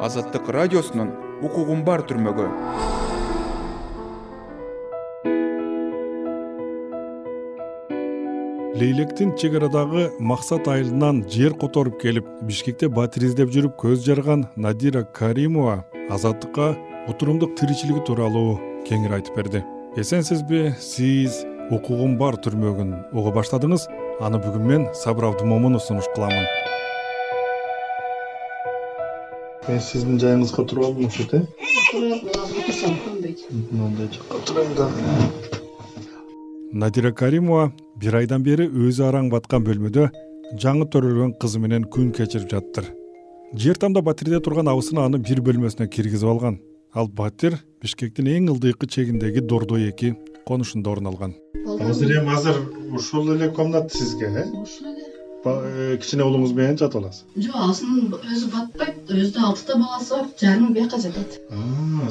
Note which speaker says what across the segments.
Speaker 1: азаттык радиосунун укугум бар түрмөгү
Speaker 2: лейлектин чек арадагы максат айылынан жер которуп келип бишкекте батир издеп жүрүп көз жарган надира каримова азаттыкка утурумдук тиричилиги тууралуу кеңири айтып берди. Эсенсизби сиз укугум бар түрмөгүн уга баштадыңыз. Аны бүгүн мен сабыр абдымомунов сунуш кыламын
Speaker 3: мен сиздин жайыңызга отуруп алдым окшойт э?
Speaker 4: Отурсам көнбөйт
Speaker 3: мындай жакка отурайын дагы
Speaker 2: надира каримова бир айдан бери өзү араң баткан бөлмөдө жаңы төрөлгөн кызы менен күн кечирип жатыптыр жер тамда батирде турган абысыны аны бир бөлмөсүнө киргизип алган. Ал батир бишкектин эң ылдыйкы чегиндеги дордой эки конушунда орун алган.
Speaker 3: Азыр эми азыр ушул эле комната сизге э?
Speaker 4: Ушул эле.
Speaker 3: Э кичине уулуңуз менен жатып аласыз?
Speaker 4: Жок азыр өзү батпайт өзүдө алтыта баласы бар жарымы бияка жатат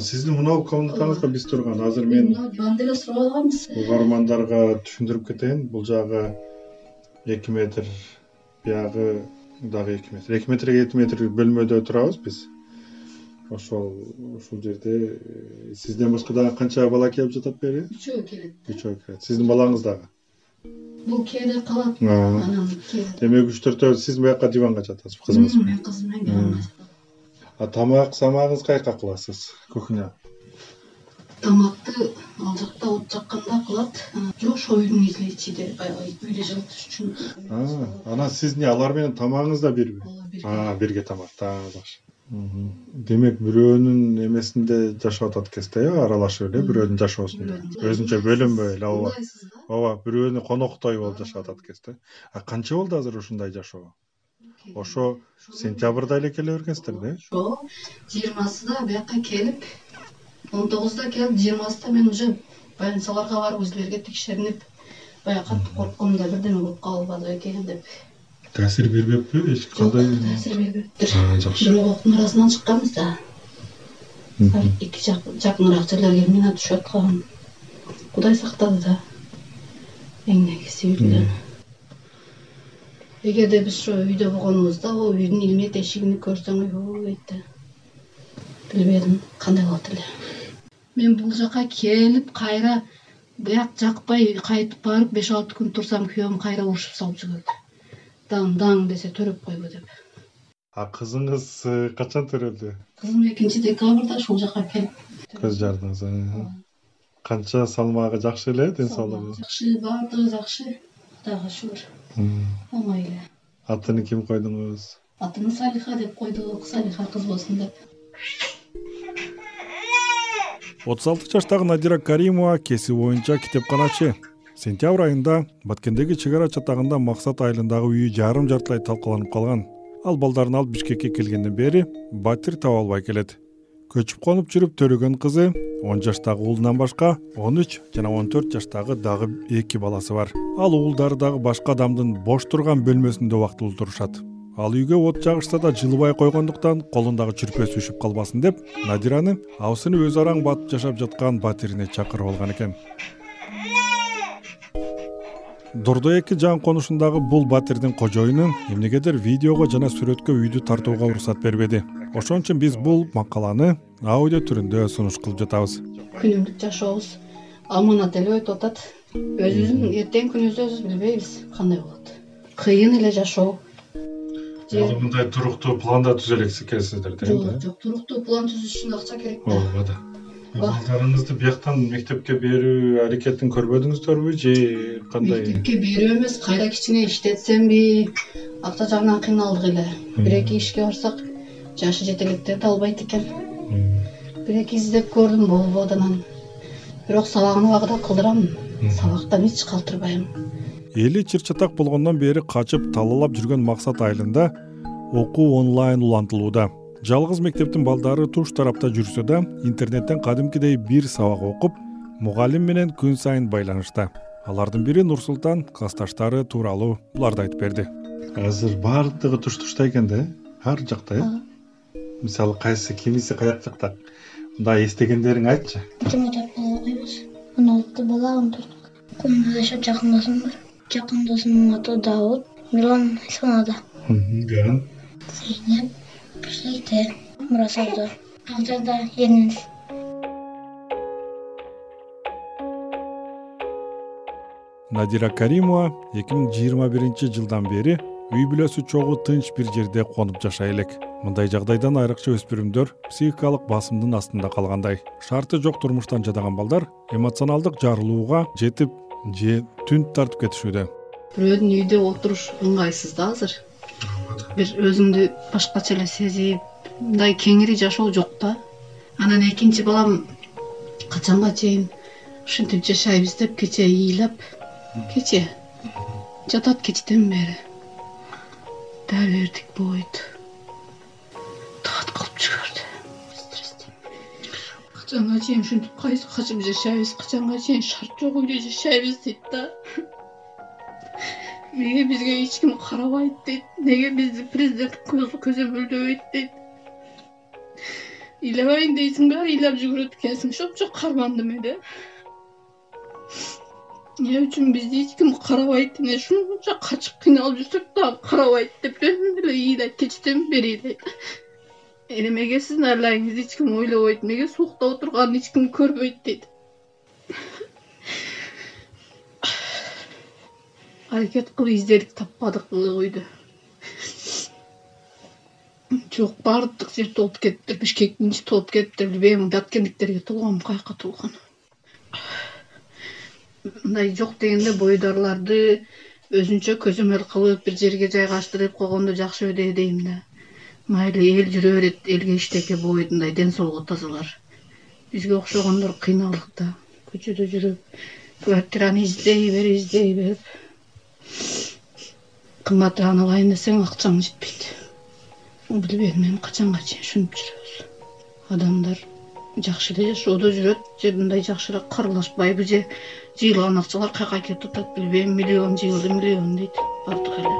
Speaker 3: сиздин мынабу комнатаңызда биз турган. Азыр мен
Speaker 4: мына диван деле суруп алганбыз.
Speaker 3: угармандарга түшүндүрүп кетейин. Бул жагы эки метр биягы дагы эки метр эки метрге эки метр бөлмөдө турабыз биз. Ошол ушул жерде э, сизден башка дагы канча бала келип жатат бери?
Speaker 4: Үчөө келет.
Speaker 3: Үчөө келет. Сиздин балаңыз дагы?
Speaker 4: Бул кээде калат. Анан
Speaker 3: демек үч төртөө сиз буяка диванга жатасыз кызыңыз.
Speaker 4: Мен
Speaker 3: менен
Speaker 4: кызым менен диванга жатам
Speaker 3: а тамак самагыңызды каяка кыласыз кухня?
Speaker 4: Тамакты ал жакта от жакканда кылат. А, жок ошол үйдүн ичинде баягы үйдө жылытыш үчүн.
Speaker 3: Анан сиз эмне алар менен тамагыңыз да бирби?
Speaker 4: Ооба бир
Speaker 3: бирге тамак да жакшы демек бирөөнүн эмесинде жашап атат экенсиз да э аралашып эле бирөөнүн жашоосунда өзүнчө бөлүнбөй эле ооба ооба бирөөнү коноктой болуп жашап атат экенсиз да. А канча болду азыр ушундай жашоо ошо сентябрда эле келе бергенсиздер да э?
Speaker 4: Ошо жыйырмасында бияка келип он тогузунда келип жыйырмасында мен уже больницаларга барып өзлерге текшеринип баягы катты коркком да бирдеме болуп калбады бекен деп.
Speaker 3: Таасир бербеппи? Эч кандай
Speaker 4: таасир бербептир.
Speaker 3: Жакшы.
Speaker 4: Бирок октун арасынан чыкканбыз да. Эки жак жакыныраак жерлерге мина түшүп аткан. Кудай сактады да. Эмнегиси үйдө эгерде биз ошо үйдө болгонубузда могу үйдүн илмет эшигин көрсөң ойбой дейт да билбедим кандай болот эле. Мен бул жака келип кайра бияк жакпай кайтып барып беш алты күн турсам күйөөм кайра урушуп салып жиберди даң даң десе төрөп койбу деп.
Speaker 3: А кызыңыз э, качан төрөлдү?
Speaker 4: Кызым экинчи декабрда ушул жака келип.
Speaker 3: Көз жардыңыз э? канча салмагы жакшы эле ден соолугу
Speaker 4: жакшы баардыгы жакшы. Кудайга шүгүр оңой эле.
Speaker 3: Атын ким койдуңуз
Speaker 4: атын салиха деп койдук салиха кыз болсун деп.
Speaker 2: отуз алты жаштагы надира каримова кесиби боюнча китепканачы. Сентябрь айында баткендеги чек ара чатагында максат айылындагы үйү жарым жартылай талкаланып калган. Ал балдарын алып бишкекке келгенден бери батир таба албай келет көчүп конуп жүрүп төрөгөн кызы он жаштагы уулунан башка он үч жана он төрт жаштагы дагы эки баласы бар. Ал уулдары дагы башка адамдын бош турган бөлмөсүндө убактылуу турушат ал үйгө от жагышса да жылыбай койгондуктан колундагы чүрпөсү үшүп калбасын деп надираны абысыны өзү араң батып жашап жаткан батирине чакырып алган экен. Дордой эки жаңы конушундагы бул батирдин кожоюну эмнегедир видеого жана сүрөткө үйдү тартууга уруксат бербеди ошон үчүн биз бул макаланы аудио түрүндө сунуш кылып жатабыз.
Speaker 4: Күнүмдүк жашообуз аманат эле өтүп атат. Өзүбүздүн эртеңки күнүбүздү өзүбүз билбейбиз кандай болот. Кыйын эле жашоо.
Speaker 3: Аны мындай туруктуу планда түзө элексиз экенсиздер да
Speaker 4: жок жок туруктуу план түзүш үчүн акча керек. Да.
Speaker 3: Ооба да балдарыңызды бияктан мектепке берүү аракетин көрбөдүңүздөрбү же кандай?
Speaker 4: Мектепке берүү эмес кайра кичине иштетсемби акча жагынан кыйналдык эле. Бир эки ишке барсак жашы жете албайт экен. Бир эки издеп көрдүм болбоду анан бирок сабагын убагында кылдырам. Сабактан эч калтырбайм.
Speaker 2: Эли чыр чатак болгондон бери качып талаалап жүргөн максат айылында окуу онлайн улантылууда. Жалгыз мектептин балдары туш тарапта жүрсө да интернеттен кадимкидей бир сабак окуп мугалим менен күн сайын байланышта. Алардын бири нурсултан классташтары тууралуу буларды айтып берди.
Speaker 3: Азыр баардыгы туш тушта экен да э ар жакта э. Мисалы кайсы кимиси каяк жакта мындай эстегендериң айтчы.
Speaker 5: Тематап бала окуйбуз он алты бала он төрт комнада жашап жакын досум бар. Жакын досумдун аты давут милан зейнеп бишкекте мурасовдо ак жарда эринебиз
Speaker 2: надира каримова эки миң жыйырма биринчи жылдан бери үй бүлөсү чогуу тынч бир жерде конуп жашай элек мындай жагдайдан айрыкча өспүрүмдөр психикалык басымдын астында калгандай. Шарты жок турмуштан жадаган балдар эмоционалдык жарылууга жетип же түнт тартып кетишүүдө.
Speaker 4: Бирөөдүн үйдө отуруш ыңгайсыз да азыр. Бир өзүңдү башкача эле сезип мындай кеңири жашоо жок да. Анан экинчи балам качанга чейин? Ушинтип жашайбыз деп кечээ ыйлап кечээ. Жатат кечтен бери. Дал бердик болбойт качанга чейин ушинтип качып жашайбыз качанга чейин шарт жок үйдө жашайбыз дейт да. Эмнеге бизге эч ким карабайт дейт эмнеге бизди президент көзөмөлдөбөйт дейт. Ыйлабайын дейсиң баары ыйлап жүгүрөт экенсиң ошончо кармандым эле. Эмне үчүн бизди эч ким карабайт ушунча качып кыйналып жүрсөк дагы карабайт деп дөм эле ыйлайт кечтен бери ыйлайт эмнеге сиздин айлайыңызды эч ким ойлобойт эмнеге суукта отурганын эч ким көрбөйт дейт. Аракет кылып издедик таппадык үйдө. Жок баардык жер толуп кетиптир бишкектин ичи толуп кетиптир билбейм баткендиктерге толгонбу каяка толгон мындай жок дегенде бойдорлорду өзүнчө көзөмөл кылып бир жерге жайгаштырып койгондо жакшы беле дейм да майли эл жүрө берет элге эчтеке болбойт мындай ден соолугу тазалар. Бизге окшогондор кыйналдык да көчөдө жүрүп квартираны издей бер издей берип кымбатыраан алайын десең акчаң жетпейт. Билбейм эми качанга чейин ушинтип жүрөбүз. Адамдар жакшы эле жашоодо жүрөт же мындай жакшыраак каралашпайбы же жыйылган акчалар каяка кетип атат билбейм миллион жыйылды миллион дейт. Бардык эле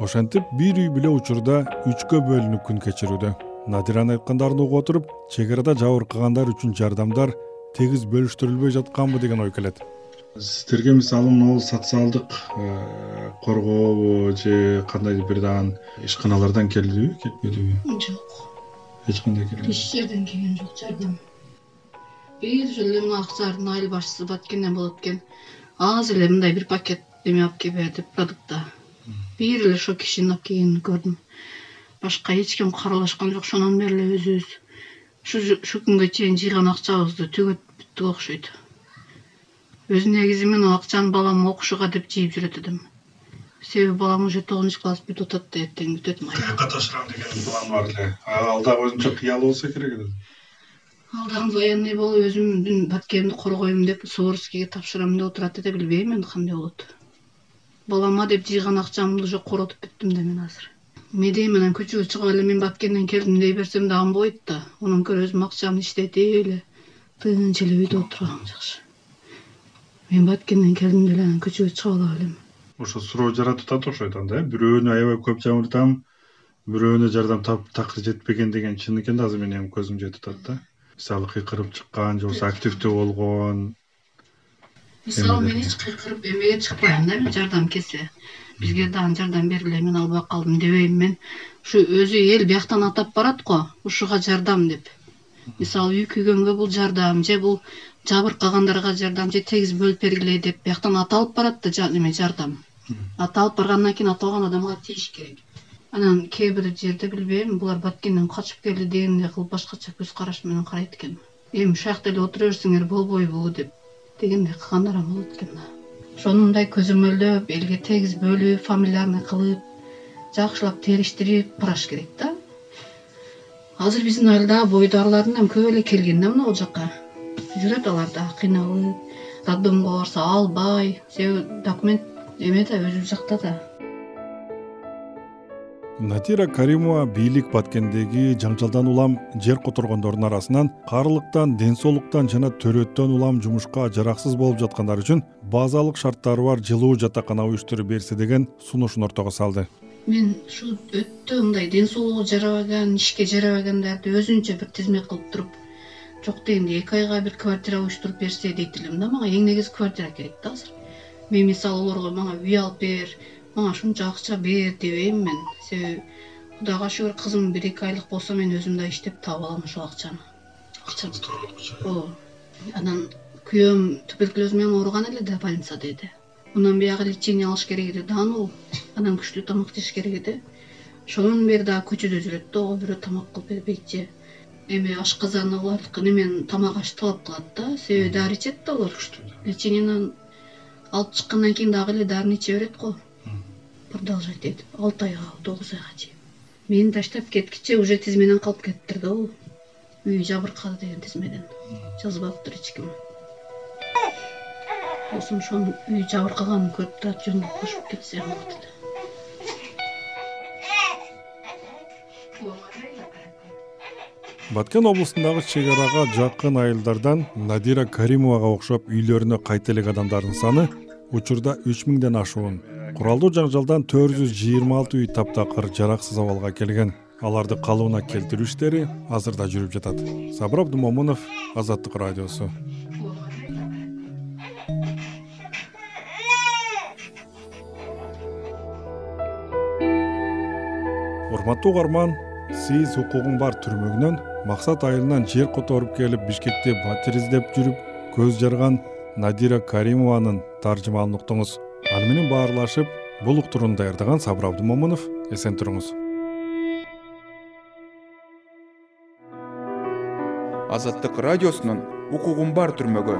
Speaker 2: ошентип бир үй бүлө учурда үчкө бөлүнүп күн кечирүүдө. Надиранын айткандарын угуп отуруп чек арада жабыркагандар үчүн жардамдар тегиз бөлүштүрүлбөй жатканбы деген ой келет.
Speaker 3: Сиздерге мисалы могул социалдык э, корgoобу же кандайдыр бир дагы ишканалардан келдиби? Келбедиби
Speaker 4: жок.
Speaker 3: Эч кандай келген
Speaker 4: эч жерден келген жок жардам. Бир эле мына акчардын айыл башчысы баткенден болот экен азыр эле мындай бир пакет эме алып кел бер деп продукта бир эле ошол кишинин алып келгенин көрдүм. Башка эч ким каралашкан жок ошондон бери эле өзүбүз ушул күнгө чейин жыйган акчабызды төгөт бүттүк окшойт. Өз негизи мен ал акчаны балам окушуга деп жыйып жүрөт элем себеби балам уже тогузунчу класс бүтүп атат да эртең бүтөт
Speaker 3: тыюкка тапшырам деген план бар эле. Ал дагы өзүнчө кыялы болсо керек эле.
Speaker 4: Ал дагы военный болуп өзүмдүн баткенимди коргойм деп суворовскийге тапшырам деп отурат эле билбейм эми кандай болот балама деп жыйган акчамды уже коротуп бүттүм да мен азыр. Эмне дейм анан көчөгө чыгып эле мен баткенден келдим дей берсем дагы болбойт да. Андан көрө өзүм акчамды иштетип эле тынч эле үйдө отурган жакшы. Мен баткенден келдим деле анан көчөгө чыгып ала белем
Speaker 3: ошо суроо жаратып атат окшойт анда э? Бирөөнү аябай көп жамыртам бирөөнө жардам такыр жетпеген деген чын экен да азыр менен көзүм жетип атат да. Мисалы кыйкырып чыккан же болбосо активдүү болгон
Speaker 4: мисалы мен эч кыйкырып эмеге чыкпайм да мен жардам кетсе бизге дагы жардам бергиле мен албай калдым дебейм мен. Ушу өзү эл бияктан атап барат го ушуга жардам деп. Мисалы үй күйгөнгө бул жардам же бул жабыркагандарга жардам же тегиз бөлүп бергиле деп бияктан аталып барат да эме жардам. Аталып баргандан кийин аталган адамга тийиш керек. Анан кээ бир жерде билбейм булар баткенден качып келди дегендей кылып башкача көз караш менен карайт экен. Эми ушул жакта эле отура берсеңер болбойбу деп дегендей кылгандар болот экен да. Ошону мындай көзөмөлдөп элге тегиз бөлүп фамильярный кылып жакшылап териштирип бараш керек да. Азыр биздин айылда бойдарлардын көп эле келген да могул жака жүрөт алар дагы кыйналып роддомго барса албай себеби документ эме да өзүбүз жакта да
Speaker 2: натира каримова бийлик баткендеги жаңжалдан улам жер которгондордун арасынан каарылыктан ден соолуктан жана төрөттөн улам жумушка жараксыз болуп жаткандар үчүн базалык шарттары бар жылуу жатакана уюштуруп берсе деген сунушун ортого салды.
Speaker 4: Мен ушул өтө мындай ден соолугу жарабаган ишке жарабагандарды өзүнчө бир тизме кылып туруп жок дегенде эки айга бир квартира уюштуруп берсе дейт элем да мага эң негизи квартира керек да азыр. Мен мисалы олорго мага үй алып бер мага ушунча акча бер дебейм мен. Себеби кудайга шүгүр кызым бир эки айлык болсо мен өзүм да иштеп таап алам ошол акчаны. Акча ооба. Анан күйөөм туберкулез менен ооруган эле да больницада эди мындан биягы лечение алыш керек эди даануу анан күчтүү тамак жеш керек эди. Ошондон бери дагы көчөдө жүрөт да ого бирөө тамак кылып бербейт же эми ашказан алардыкы немен тамак аш талап кылат да. Себеби дары ичет да алар лечениеден алып чыккандан кийин дагы эле дарыны иче берет го продолжать этип алты айга тогуз айга чейин. Мени таштап кеткиче уже тизмеден калып кетиптир да бул үй жабыркады деген тизмеден жазбаптыр эч ким болсо ошонун үй жабыркаганын көрүп да жөн кошуп кетсе эле
Speaker 2: баткен облусундагы чек арага жакын айылдардан надира каримовага окшоп үйлөрүнө кайта элек адамдардын саны учурда үч миңден ашуун куралдуу жаңжалдан төрт жүз жыйырма алты үй таптакыр жараксыз абалга келген. Аларды калыбына келтирүү иштери азырда жүрүп жатат. Сабыр абдымомунов азаттык радиосу. Урматтуу угарман сиз укугуң бар түрмөгүнөн максат айылынан жер которуп келип бишкекте батир издеп жүрүп көз жарган надира каримованын таржымалын уктуңуз аны менен баарлашып бул уктурууну даярдаган сабыр абдымомунов эсен туруңуз.
Speaker 1: Азаттык радиосунун укугуң бар түрмөгү